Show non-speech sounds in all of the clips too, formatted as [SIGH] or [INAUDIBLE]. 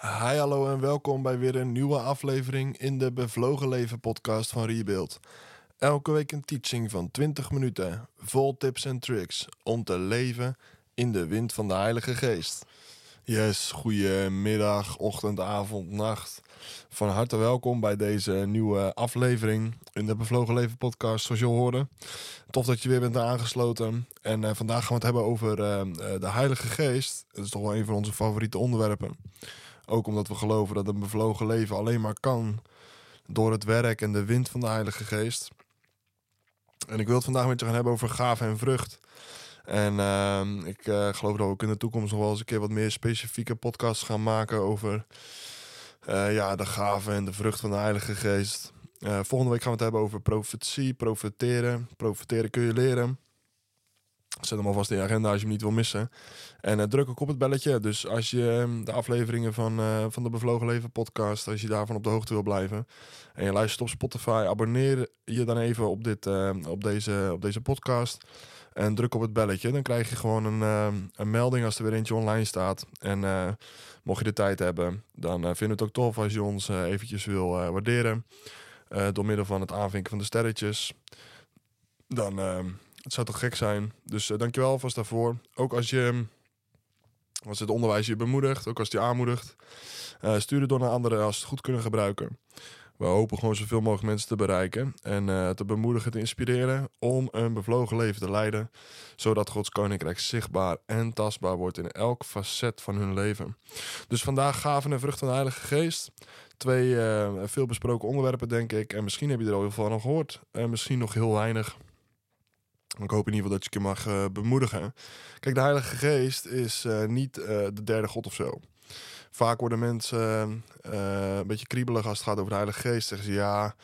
Hi, hallo en welkom bij weer een nieuwe aflevering in de Bevlogen Leven podcast van Rebuild. Elke week een teaching van 20 minuten, vol tips en tricks om te leven in de wind van de Heilige Geest. Yes, goedemiddag, ochtend, avond, nacht. Van harte welkom bij deze nieuwe aflevering in de Bevlogen Leven podcast, zoals je al hoorde. Tof dat je weer bent aangesloten. En uh, vandaag gaan we het hebben over uh, de Heilige Geest. Dat is toch wel een van onze favoriete onderwerpen. Ook omdat we geloven dat een bevlogen leven alleen maar kan door het werk en de wind van de Heilige Geest. En ik wil het vandaag met je gaan hebben over gave en vrucht. En uh, ik uh, geloof dat we ook in de toekomst nog wel eens een keer wat meer specifieke podcasts gaan maken over uh, ja, de gave en de vrucht van de Heilige Geest. Uh, volgende week gaan we het hebben over profetie, profeteren. Profeteren kun je leren. Zet hem alvast in je agenda als je hem niet wil missen. En uh, druk ook op het belletje. Dus als je uh, de afleveringen van, uh, van de Bevlogen Leven podcast, als je daarvan op de hoogte wil blijven. En je luistert op Spotify, abonneer je dan even op, dit, op, deze, op deze podcast. En druk op het belletje. Dan krijg je gewoon een, een melding als er weer eentje online staat. En mocht je de tijd hebben, dan vinden we het ook tof als je ons eventjes wil waarderen. door middel van het aanvinken van de sterretjes. Dan het zou toch gek zijn. Dus uh, dankjewel alvast daarvoor. Ook als je als het onderwijs je bemoedigt, ook als het je aanmoedigt. Uh, stuur het door naar anderen als ze het goed kunnen gebruiken. We hopen gewoon zoveel mogelijk mensen te bereiken en uh, te bemoedigen, te inspireren om een bevlogen leven te leiden, zodat Gods koninkrijk zichtbaar en tastbaar wordt in elk facet van hun leven. Dus vandaag gaven en vruchten van de Heilige Geest. Twee uh, veel besproken onderwerpen, denk ik. En misschien heb je er al heel veel van gehoord, en misschien nog heel weinig. Ik hoop in ieder geval dat je je mag uh, bemoedigen. Kijk, de Heilige Geest is uh, niet uh, de derde God of zo. Vaak worden mensen een beetje kriebelig als het gaat over de Heilige Geest. Zeggen ze ja,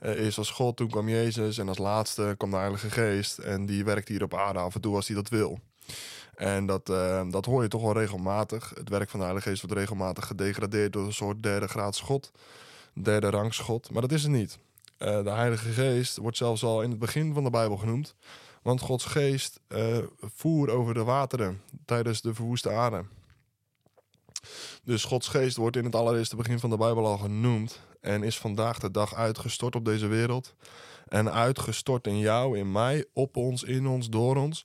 eerst was God, toen kwam Jezus en als laatste kwam de Heilige Geest. En die werkt hier op aarde af en toe als hij dat wil. En dat, dat hoor je toch wel regelmatig. Het werk van de Heilige Geest wordt regelmatig gedegradeerd door een soort derde graads God. Derde rangs God. Maar dat is het niet. de Heilige Geest wordt zelfs al in het begin van de Bijbel genoemd. Want Gods geest uh, voer over de wateren tijdens de verwoeste aarde. Dus Gods geest wordt in het allereerste begin van de Bijbel al genoemd. En is vandaag de dag uitgestort op deze wereld. En uitgestort in jou, in mij, op ons, in ons, door ons.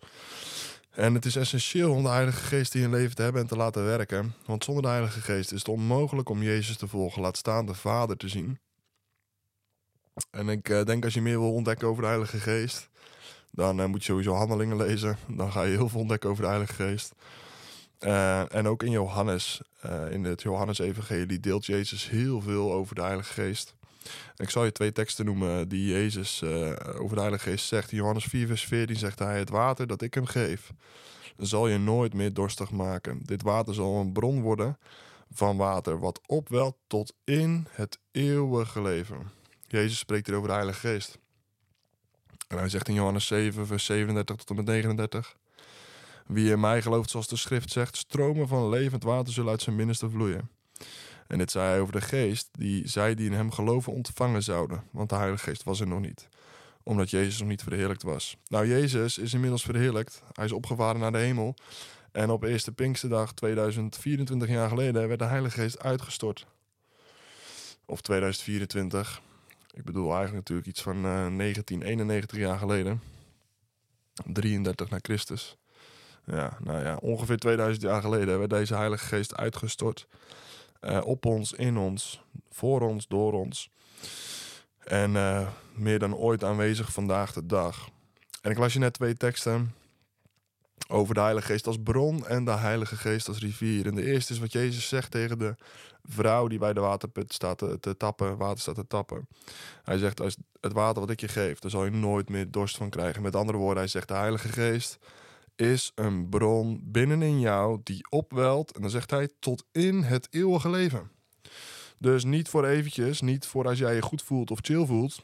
En het is essentieel om de Heilige Geest in je leven te hebben en te laten werken. Want zonder de Heilige Geest is het onmogelijk om Jezus te volgen. Laat staan de Vader te zien. En ik uh, denk als je meer wil ontdekken over de Heilige Geest dan uh, moet je sowieso handelingen lezen. Dan ga je heel veel ontdekken over de Heilige Geest. Uh, en ook in Johannes, uh, in het Johannes-evangelie, deelt Jezus heel veel over de Heilige Geest. Ik zal je twee teksten noemen die Jezus over de Heilige Geest zegt. In Johannes 4, vers 14 zegt hij: Het water dat ik hem geef, zal je nooit meer dorstig maken. Dit water zal een bron worden van water, wat opwelt tot in het eeuwige leven. Jezus spreekt hier over de Heilige Geest. En hij zegt in Johannes 7, vers 37 tot en met 39. Wie in mij gelooft, zoals de schrift zegt, stromen van levend water zullen uit zijn binnenste vloeien. En dit zei hij over de geest, die zij die in hem geloven ontvangen zouden, want de Heilige Geest was er nog niet, omdat Jezus nog niet verheerlijkt was. Nou, Jezus is inmiddels verheerlijkt, hij is opgevaren naar de hemel. En op eerste Pinksterdag 2024 jaar geleden werd de Heilige Geest uitgestort. Of 2024. Ik bedoel eigenlijk natuurlijk iets van uh, 1991 jaar geleden. 33 na Christus. Ja, nou ja, ongeveer 2000 jaar geleden werd deze Heilige Geest uitgestort. Uh, op ons, in ons, voor ons, door ons. En uh, meer dan ooit aanwezig vandaag de dag. En ik las je net twee teksten over de Heilige Geest als bron en de Heilige Geest als rivier. En de eerste is wat Jezus zegt tegen de vrouw die bij de waterput staat te, tappen, water staat te tappen. Hij zegt, als het water wat ik je geef, daar zal je nooit meer dorst van krijgen. Met andere woorden, hij zegt, de Heilige Geest is een bron binnenin jou die opwelt, en dan zegt hij, tot in het eeuwige leven. Dus niet voor eventjes, niet voor als jij je goed voelt of chill voelt,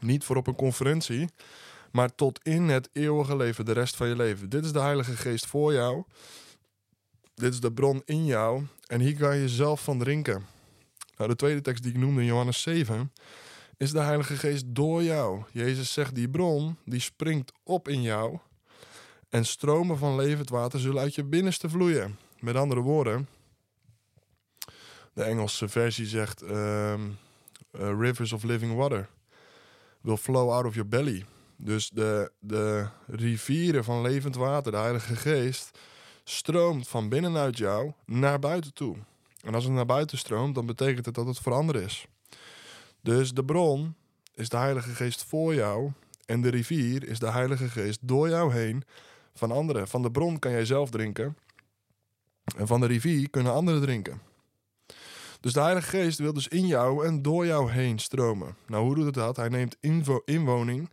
niet voor op een conferentie, maar tot in het eeuwige leven, de rest van je leven. Dit is de Heilige Geest voor jou. Dit is de bron in jou. En hier kan je zelf van drinken. Nou, de tweede tekst die ik noemde in Johannes 7 is de Heilige Geest door jou. Jezus zegt die bron die springt op in jou en stromen van levend water zullen uit je binnenste vloeien. Met andere woorden, De Engelse versie zegt: ehm, eh, Rivers of living water will flow out of your belly. Dus de, de rivieren van levend water, de Heilige Geest, stroomt van binnenuit jou naar buiten toe. En als het naar buiten stroomt, dan betekent het dat het veranderd is. Dus de bron is de Heilige Geest voor jou. En de rivier is de Heilige Geest door jou heen van anderen. Van de bron kan jij zelf drinken. En van de rivier kunnen anderen drinken. Dus de Heilige Geest wil dus in jou en door jou heen stromen. Nou, hoe doet het dat? Hij neemt inwo inwoning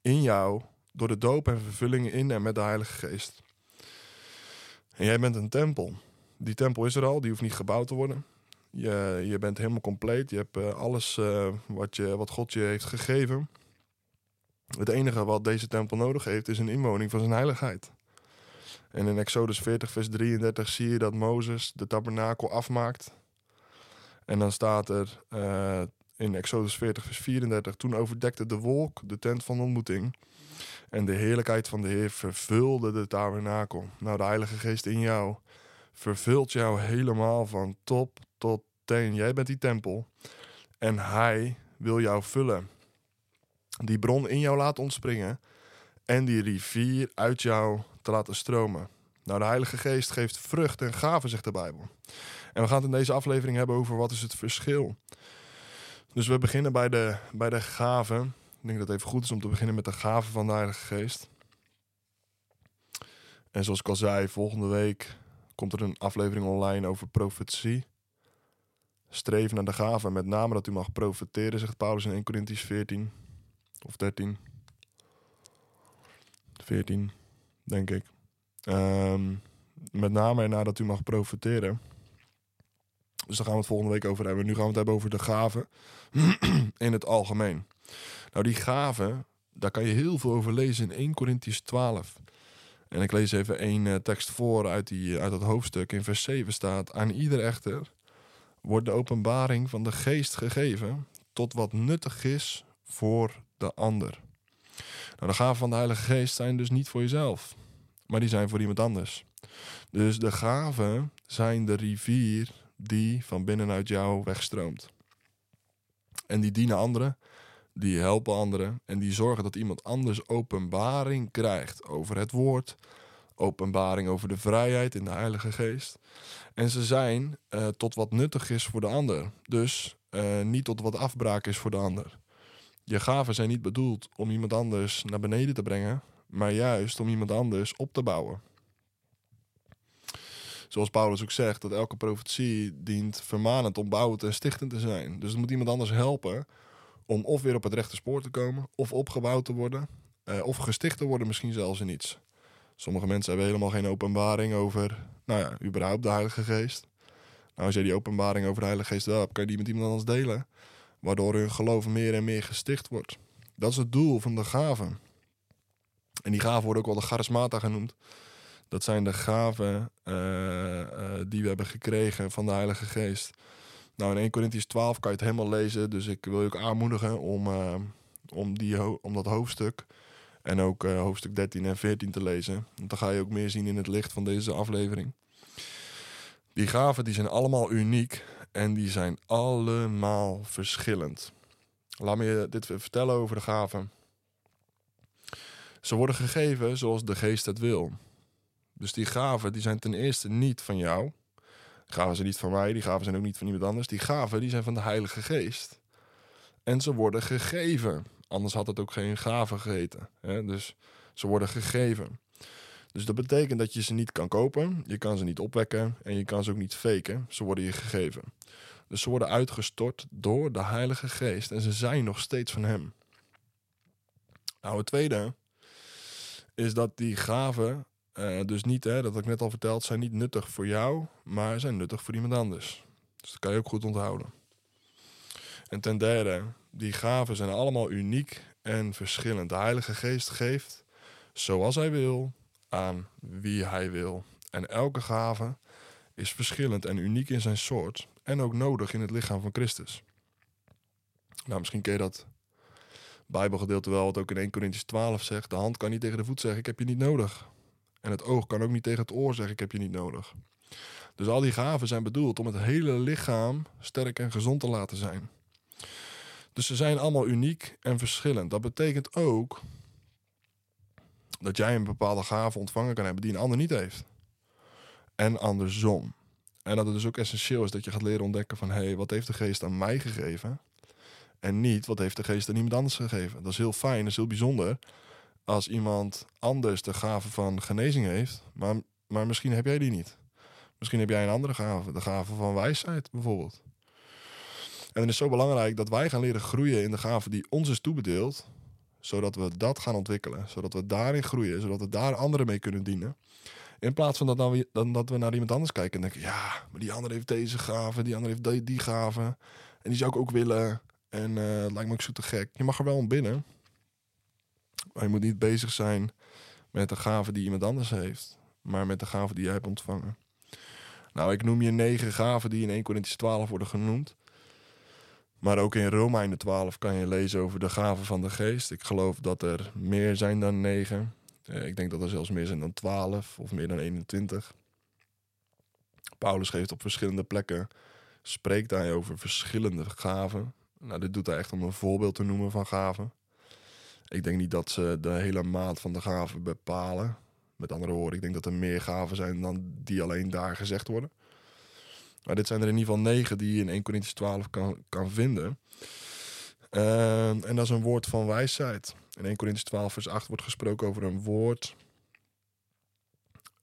in jou door de doop en vervulling in en met de Heilige Geest. En jij bent een tempel. Die tempel is er al, die hoeft niet gebouwd te worden. Je, je bent helemaal compleet. Je hebt uh, alles uh, wat, je, wat God je heeft gegeven. Het enige wat deze tempel nodig heeft is een inwoning van zijn heiligheid. En in Exodus 40, vers 33 zie je dat Mozes de tabernakel afmaakt. En dan staat er uh, in Exodus 40, vers 34: Toen overdekte de wolk de tent van ontmoeting. En de heerlijkheid van de Heer vervulde de tabernakel. Nou, de Heilige Geest in jou vervult jou helemaal van top tot teen. Jij bent die tempel. En Hij wil jou vullen. Die bron in jou laten ontspringen. En die rivier uit jou te laten stromen. Nou, de Heilige Geest geeft vrucht en gaven, zegt de Bijbel. En we gaan het in deze aflevering hebben over wat is het verschil. Dus we beginnen bij de, bij de gaven. Ik denk dat het even goed is om te beginnen met de gaven van de Heilige Geest. En zoals ik al zei, volgende week komt er een aflevering online over profetie. Streef naar de gaven, met name dat u mag profeteren, zegt Paulus in 1 Corinthians 14 of 13. 14, denk ik. Um, met name nadat u mag profeteren. Dus daar gaan we het volgende week over hebben. Nu gaan we het hebben over de gaven [CLEARS THROAT] in het algemeen. Nou, die gaven, daar kan je heel veel over lezen in 1 Corinthians 12. En ik lees even één uh, tekst voor uit, die, uit dat hoofdstuk. In vers 7 staat: Aan ieder echter wordt de openbaring van de geest gegeven tot wat nuttig is voor de ander. Nou, de gaven van de Heilige Geest zijn dus niet voor jezelf, maar die zijn voor iemand anders. Dus de gaven zijn de rivier die van binnenuit jou wegstroomt. En die dienen anderen, die helpen anderen en die zorgen dat iemand anders openbaring krijgt over het woord, openbaring over de vrijheid in de Heilige Geest. En ze zijn uh, tot wat nuttig is voor de ander, dus uh, niet tot wat afbraak is voor de ander. Je gaven zijn niet bedoeld om iemand anders naar beneden te brengen, maar juist om iemand anders op te bouwen zoals Paulus ook zegt, dat elke profetie dient vermanend, ombouwend en stichtend te zijn. Dus het moet iemand anders helpen om of weer op het rechte spoor te komen, of opgebouwd te worden, uh, of gesticht te worden misschien zelfs in iets. Sommige mensen hebben helemaal geen openbaring over, nou ja, überhaupt de Heilige Geest. Nou, als jij die openbaring over de Heilige Geest wel hebt, kan je die met iemand anders delen. Waardoor hun geloof meer en meer gesticht wordt. Dat is het doel van de gaven. En die gaven worden ook wel de charismata genoemd. Dat zijn de gaven uh, uh, die we hebben gekregen van de Heilige Geest. Nou, in 1 Corinthians 12 kan je het helemaal lezen. Dus ik wil je ook aanmoedigen om, uh, om, die om dat hoofdstuk en ook hoofdstuk 13 en 14 te lezen. Want dan ga je ook meer zien in het licht van deze aflevering. Die gaven die zijn allemaal uniek en die zijn allemaal verschillend. Laat me je dit vertellen over de gaven. Ze worden gegeven zoals de geest het wil. Dus die gaven die zijn ten eerste niet van jou. Gaven zijn niet van mij, die gaven zijn ook niet van iemand anders. Die gaven die zijn van de Heilige Geest. En ze worden gegeven. Anders had het ook geen gaven geheten. Hè? Dus ze worden gegeven. Dus dat betekent dat je ze niet kan kopen, je kan ze niet opwekken en je kan ze ook niet faken. Ze worden je gegeven. Dus ze worden uitgestort door de Heilige Geest en ze zijn nog steeds van Hem. Nou, het tweede is dat die gaven uh, dus niet, hè, dat ik net al verteld, zijn niet nuttig voor jou, maar zijn nuttig voor iemand anders. Dus dat kan je ook goed onthouden. En ten derde, die gaven zijn allemaal uniek en verschillend. De Heilige Geest geeft zoals Hij wil aan wie Hij wil. En elke gave is verschillend en uniek in zijn soort en ook nodig in het lichaam van Christus. Nou, misschien ken je dat Bijbelgedeelte wel, wat ook in 1 Corinthians 12 zegt. De hand kan niet tegen de voet zeggen, ik heb je niet nodig. En het oog kan ook niet tegen het oor zeggen: Ik heb je niet nodig. Dus al die gaven zijn bedoeld om het hele lichaam sterk en gezond te laten zijn. Dus ze zijn allemaal uniek en verschillend. Dat betekent ook dat jij een bepaalde gave ontvangen kan hebben die een ander niet heeft. En andersom. En dat het dus ook essentieel is dat je gaat leren ontdekken van... hé, hey, wat heeft de geest aan mij gegeven? En niet, wat heeft de geest aan iemand anders gegeven? Dat is heel fijn, dat is heel bijzonder... als iemand anders de gave van genezing heeft... maar, maar misschien heb jij die niet. Misschien heb jij een andere gave, de gave van wijsheid bijvoorbeeld. En het is zo belangrijk dat wij gaan leren groeien in de gave die ons is toebedeeld, zodat we dat gaan ontwikkelen, zodat we daarin groeien, zodat we daar anderen mee kunnen dienen. In plaats van dat, dan we, dan, dat we naar iemand anders kijken en denken, ja, maar die andere heeft deze gave, die andere heeft die, die gave. En die zou ik ook willen. En uh, lijkt me ook zo te gek. Je mag er wel om binnen. Je moet niet bezig zijn met de gave die iemand anders heeft, maar met de gave die jij hebt ontvangen. Nou, ik noem je negen gaven die in 1 Corinthians 12 worden genoemd. Maar ook in Romeinen 12 kan je lezen over de gaven van de geest. Ik geloof dat er meer zijn dan negen. Eh, ik denk dat er zelfs meer zijn dan 12 of meer dan 21. Paulus geeft op verschillende plekken, spreekt hij over verschillende gaven. Nou, dit doet hij echt om een voorbeeld te noemen van gaven. Ik denk niet dat ze de hele maat van de gaven bepalen. Met andere woorden, ik denk dat er meer gaven zijn dan die alleen daar gezegd worden. Maar dit zijn er in ieder geval negen die je in 1 Corinthians 12 kan, kan vinden. Uh, en dat is een woord van wijsheid. In 1 Corinthians 12 vers 8 wordt gesproken over een woord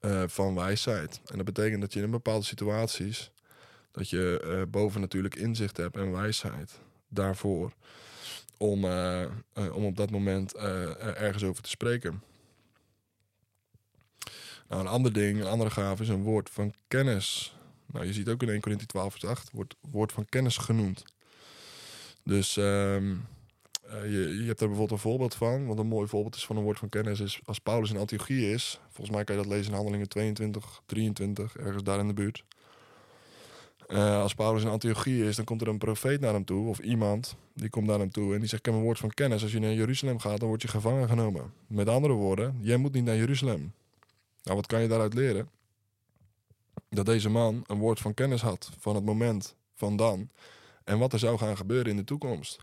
uh, van wijsheid. En dat betekent dat je in bepaalde situaties... dat je uh, boven natuurlijk inzicht hebt en wijsheid daarvoor... om, om op dat moment ergens over te spreken. Nou, een ander ding, een andere gave is een woord van kennis. Nou, je ziet ook in 1 Corinthië 12 vers 8 wordt woord van kennis genoemd. Dus uh, je, je hebt er bijvoorbeeld een voorbeeld van. Want een mooi voorbeeld is van een woord van kennis is als Paulus in Antiochie is. Volgens mij kan je dat lezen in Handelingen 22, 23, ergens daar in de buurt. Uh, als Paulus in Antiochie is, dan komt er een profeet naar hem toe, of iemand, die komt naar hem toe en die zegt: Ik heb een woord van kennis. Als je naar Jeruzalem gaat, dan word je gevangen genomen. Met andere woorden, jij moet niet naar Jeruzalem. Nou, wat kan je daaruit leren? Dat deze man een woord van kennis had van het moment van dan en wat er zou gaan gebeuren in de toekomst.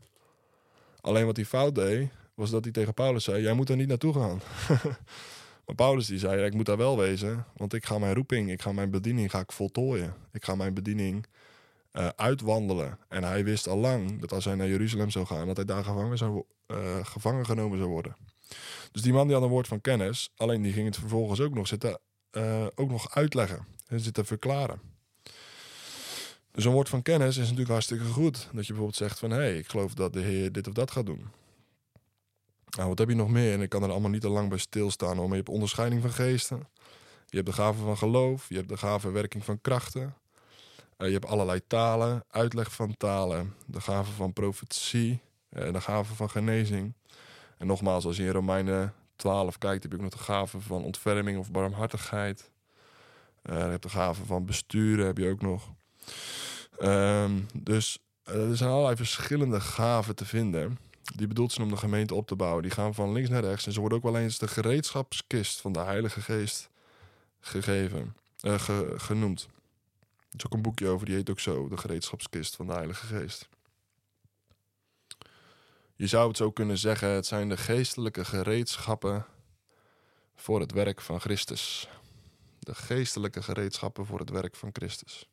Alleen wat hij fout deed, was dat hij tegen Paulus zei: Jij moet er niet naartoe gaan. [LAUGHS] Paulus die zei: Ik moet daar wel wezen, want ik ga mijn roeping, ik ga mijn bediening ga ik voltooien. Ik ga mijn bediening uh, uitwandelen. En hij wist al lang dat als hij naar Jeruzalem zou gaan, dat hij daar gevangen, zou, uh, gevangen genomen zou worden. Dus die man die had een woord van kennis, alleen die ging het vervolgens ook nog zitten, uh, ook nog uitleggen en zitten verklaren. Dus een woord van kennis is natuurlijk hartstikke goed. Dat je bijvoorbeeld zegt van, hé, hey, ik geloof dat de Heer dit of dat gaat doen. Nou, wat heb je nog meer? En ik kan er allemaal niet te lang bij stilstaan. Maar je hebt onderscheiding van geesten. Je hebt de gave van geloof. Je hebt de gave werking van krachten. Uh, je hebt allerlei talen, uitleg van talen. De gave van profetie. Uh, de gave van genezing. En nogmaals, als je in Romeinen 12 kijkt, heb je ook nog de gave van ontferming of barmhartigheid. Uh, je hebt de gave van besturen, heb je ook nog. Um, dus er zijn allerlei verschillende gaven te vinden. Die bedoeld zijn om de gemeente op te bouwen. Die gaan van links naar rechts. En ze worden ook wel eens de gereedschapskist van de Heilige Geest gegeven, ge, genoemd. Er is ook een boekje over, die heet ook zo: De gereedschapskist van de Heilige Geest. Je zou het zo kunnen zeggen: het zijn de geestelijke gereedschappen voor het werk van Christus. De geestelijke gereedschappen voor het werk van Christus.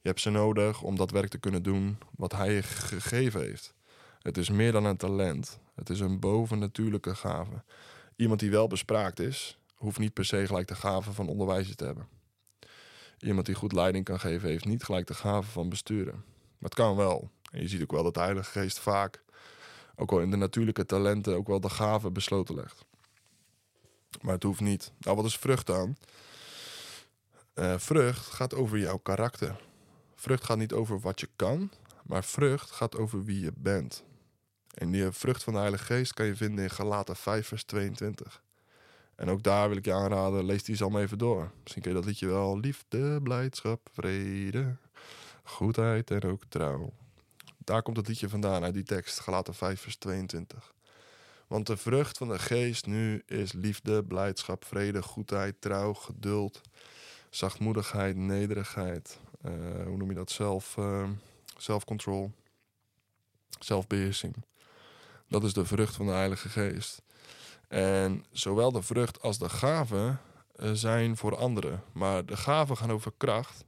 Je hebt ze nodig om dat werk te kunnen doen wat hij gegeven heeft. Het is meer dan een talent. Het is een bovennatuurlijke gave. Iemand die wel bespraakt is, hoeft niet per se gelijk de gave van onderwijzen te hebben. Iemand die goed leiding kan geven, heeft niet gelijk de gave van besturen. Maar het kan wel. En je ziet ook wel dat de Heilige Geest vaak, ook wel in de natuurlijke talenten, ook wel de gave besloten legt. Maar het hoeft niet. Nou, wat is vrucht dan? Uh, vrucht gaat over jouw karakter. Vrucht gaat niet over wat je kan, maar vrucht gaat over wie je bent. En die vrucht van de Heilige Geest kan je vinden in Galaten 5, vers 22. En ook daar wil ik je aanraden, lees die allemaal even door. Misschien ken je dat liedje wel. Liefde, blijdschap, vrede, goedheid en ook trouw. Daar komt het liedje vandaan, uit die tekst, Galaten 5, vers 22. Want de vrucht van de geest nu is liefde, blijdschap, vrede, goedheid, trouw, geduld, zachtmoedigheid, nederigheid. eh, hoe noem je dat? Zelf, uh, zelfcontrol, zelfbeheersing. Dat is de vrucht van de Heilige Geest. En zowel de vrucht als de gaven eh, zijn voor anderen. Maar de gaven gaan over kracht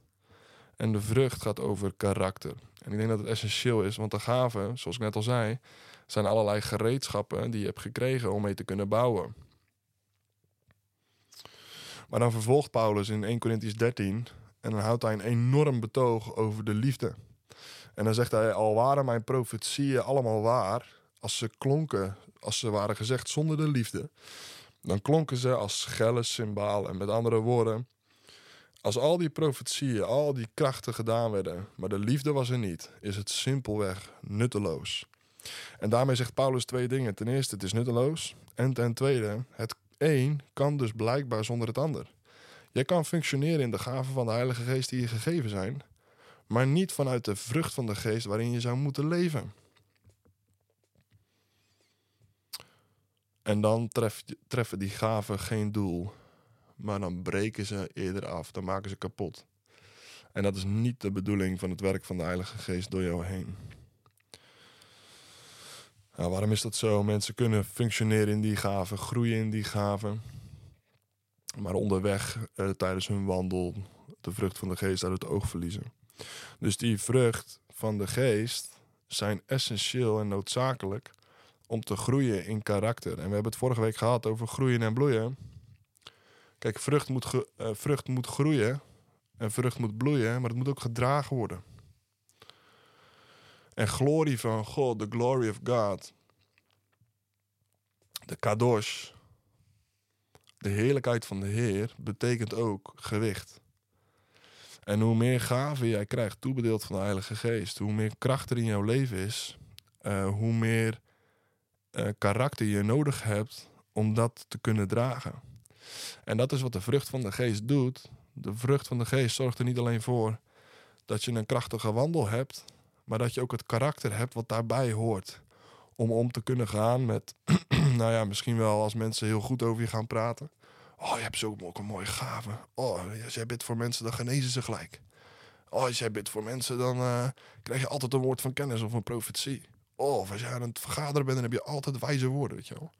en de vrucht gaat over karakter. En ik denk dat het essentieel is, want de gaven, zoals ik net al zei, zijn allerlei gereedschappen die je hebt gekregen om mee te kunnen bouwen. Maar dan vervolgt Paulus in 1 Corinthians 13 en dan houdt hij een enorm betoog over de liefde. En dan zegt hij: Al waren mijn profetieën allemaal waar, als ze klonken, als ze waren gezegd zonder de liefde, dan klonken ze als schelle cymbalen. Met andere woorden, als al die profetieën, al die krachten gedaan werden, maar de liefde was er niet, is het simpelweg nutteloos. En daarmee zegt Paulus twee dingen. Ten eerste, het is nutteloos. En ten tweede, het een kan dus blijkbaar zonder het ander. Jij kan functioneren in de gaven van de Heilige Geest die je gegeven zijn, maar niet vanuit de vrucht van de Geest waarin je zou moeten leven. En dan tref, treffen die gaven geen doel, maar dan breken ze eerder af, dan maken ze kapot. En dat is niet de bedoeling van het werk van de Heilige Geest door jou heen. Nou, waarom is dat zo? Mensen kunnen functioneren in die gaven, groeien in die gaven. Maar onderweg eh, tijdens hun wandel de vrucht van de geest uit het oog verliezen. Dus die vrucht van de geest zijn essentieel en noodzakelijk om te groeien in karakter. En we hebben het vorige week gehad over groeien en bloeien. Kijk, vrucht moet, uh, vrucht moet groeien en vrucht moet bloeien, maar het moet ook gedragen worden. En glorie van God, de glory of God, de kadosh, de heerlijkheid van de Heer, betekent ook gewicht. En hoe meer gaven jij krijgt, toebedeeld van de Heilige Geest, hoe meer kracht er in jouw leven is, uh, hoe meer uh, karakter je nodig hebt om dat te kunnen dragen. En dat is wat de vrucht van de Geest doet. De vrucht van de Geest zorgt er niet alleen voor dat je een krachtige wandel hebt, maar dat je ook het karakter hebt wat daarbij hoort. Om om te kunnen gaan met, [CLEARS THROAT] nou ja, misschien wel als mensen heel goed over je gaan praten. Oh, je hebt zo ook een mooie gave. Oh, als jij bidt voor mensen, dan genezen ze gelijk. Oh, als jij bidt voor mensen, dan uh, krijg je altijd een woord van kennis of een profetie. Oh, of als jij aan het vergaderen bent, dan heb je altijd wijze woorden, weet je wel.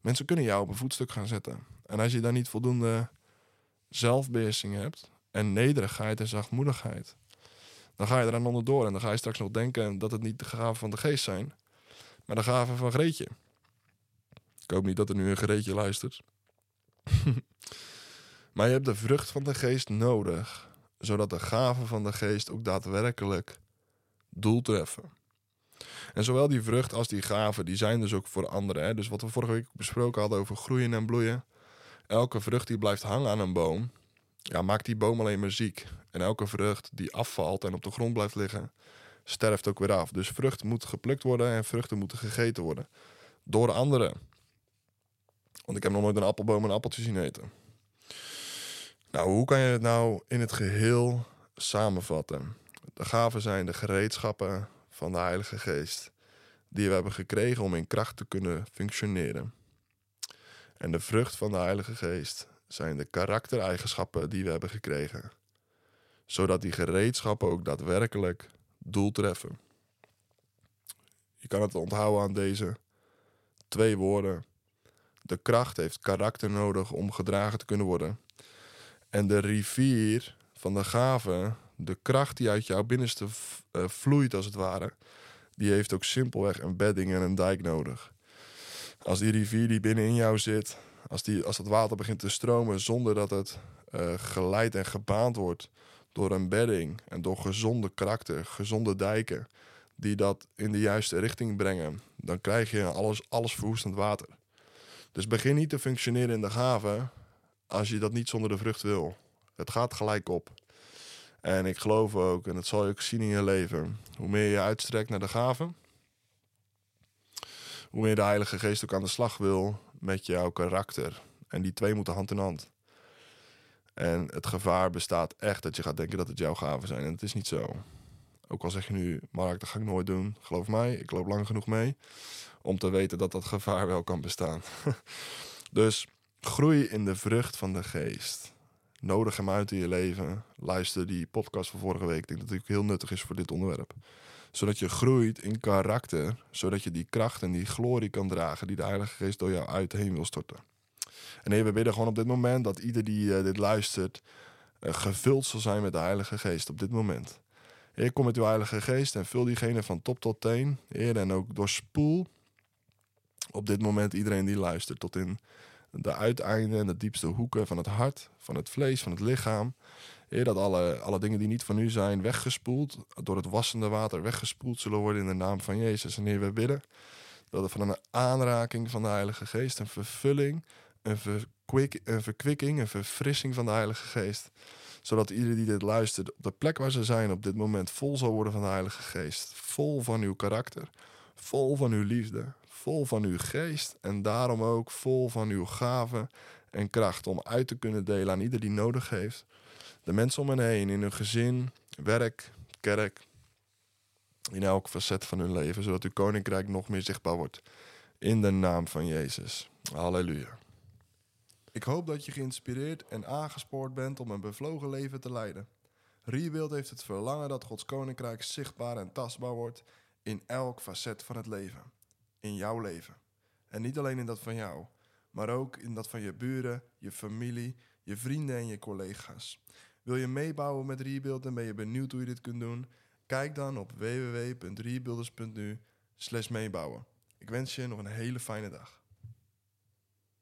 Mensen kunnen jou op een voetstuk gaan zetten. En als je daar niet voldoende zelfbeheersing hebt en nederigheid en zachtmoedigheid, dan ga je eraan onderdoor en dan ga je straks nog denken dat het niet de gaven van de geest zijn, maar de gaven van Greetje. Ik hoop niet dat er nu een Greetje luistert. [LAUGHS] maar je hebt de vrucht van de geest nodig, zodat de gaven van de geest ook daadwerkelijk doel treffen. En zowel die vrucht als die gaven, die zijn dus ook voor anderen. Hè? Dus wat we vorige week besproken hadden over groeien en bloeien. Elke vrucht die blijft hangen aan een boom, ja, maakt die boom alleen maar ziek. En elke vrucht die afvalt en op de grond blijft liggen, sterft ook weer af. Dus vrucht moet geplukt worden en vruchten moeten gegeten worden. Door anderen. Want ik heb nog nooit een appelboom een appeltje zien eten. Nou, hoe kan je het nou in het geheel samenvatten? De gaven zijn de gereedschappen van de Heilige Geest die we hebben gekregen om in kracht te kunnen functioneren. En de vrucht van de Heilige Geest zijn de karaktereigenschappen die we hebben gekregen, zodat die gereedschappen ook daadwerkelijk doel treffen. Je kan het onthouden aan deze twee woorden. De kracht heeft karakter nodig om gedragen te kunnen worden. En de rivier van de gave, de kracht die uit jouw binnenste uh, vloeit als het ware, die heeft ook simpelweg een bedding en een dijk nodig. Als die rivier die binnenin jou zit, als, die, als dat water begint te stromen zonder dat het uh, geleid en gebaand wordt door een bedding en door gezonde karakter, gezonde dijken, die dat in de juiste richting brengen, dan krijg je alles, alles verwoestend water. Dus begin niet te functioneren in de gave als je dat niet zonder de vrucht wil. Het gaat gelijk op. En ik geloof ook, en dat zal je ook zien in je leven, hoe meer je uitstrekt naar de gave, hoe meer de Heilige Geest ook aan de slag wil met jouw karakter. En die twee moeten hand in hand. En het gevaar bestaat echt dat je gaat denken dat het jouw gaven zijn. En het is niet zo. Ook al zeg je nu, Mark, dat ga ik nooit doen. Geloof mij, ik loop lang genoeg mee om te weten dat dat gevaar wel kan bestaan. [LAUGHS] dus groei in de vrucht van de geest. Nodig hem uit in je leven. Luister die podcast van vorige week. Ik denk dat het heel nuttig is voor dit onderwerp. Zodat je groeit in karakter. Zodat je die kracht en die glorie kan dragen die de Heilige Geest door jou uit heen wil storten. En Heer, we bidden gewoon op dit moment dat ieder die eh, dit luistert eh, gevuld zal zijn met de Heilige Geest op dit moment. Heer, kom met uw Heilige Geest en vul diegene van top tot teen. Heer, en ook doorspoel op dit moment iedereen die luistert tot in de uiteinden en de diepste hoeken van het hart, van het vlees, van het lichaam. Heer, dat alle, alle dingen die niet van u zijn weggespoeld, door het wassende water weggespoeld zullen worden in de naam van Jezus. En Heer, we bidden dat er van een aanraking van de Heilige Geest, een vervulling, een, verkwik, een verkwikking, een verfrissing van de Heilige Geest, zodat ieder die dit luistert op de plek waar ze zijn op dit moment vol zal worden van de Heilige Geest. Vol van uw karakter, vol van uw liefde, vol van uw geest en daarom ook vol van uw gaven en kracht om uit te kunnen delen aan ieder die nodig heeft. De mensen om hen heen, in hun gezin, werk, kerk, in elk facet van hun leven, zodat uw koninkrijk nog meer zichtbaar wordt. In de naam van Jezus. Halleluja. Ik hoop dat je geïnspireerd en aangespoord bent om een bevlogen leven te leiden. Rebuild heeft het verlangen dat Gods koninkrijk zichtbaar en tastbaar wordt in elk facet van het leven. In jouw leven. En niet alleen in dat van jou, maar ook in dat van je buren, je familie, je vrienden en je collega's. Wil je meebouwen met Rebuild en ben je benieuwd hoe je dit kunt doen? Kijk dan op www.rebuilders.nu meebouwen. Ik wens je nog een hele fijne dag.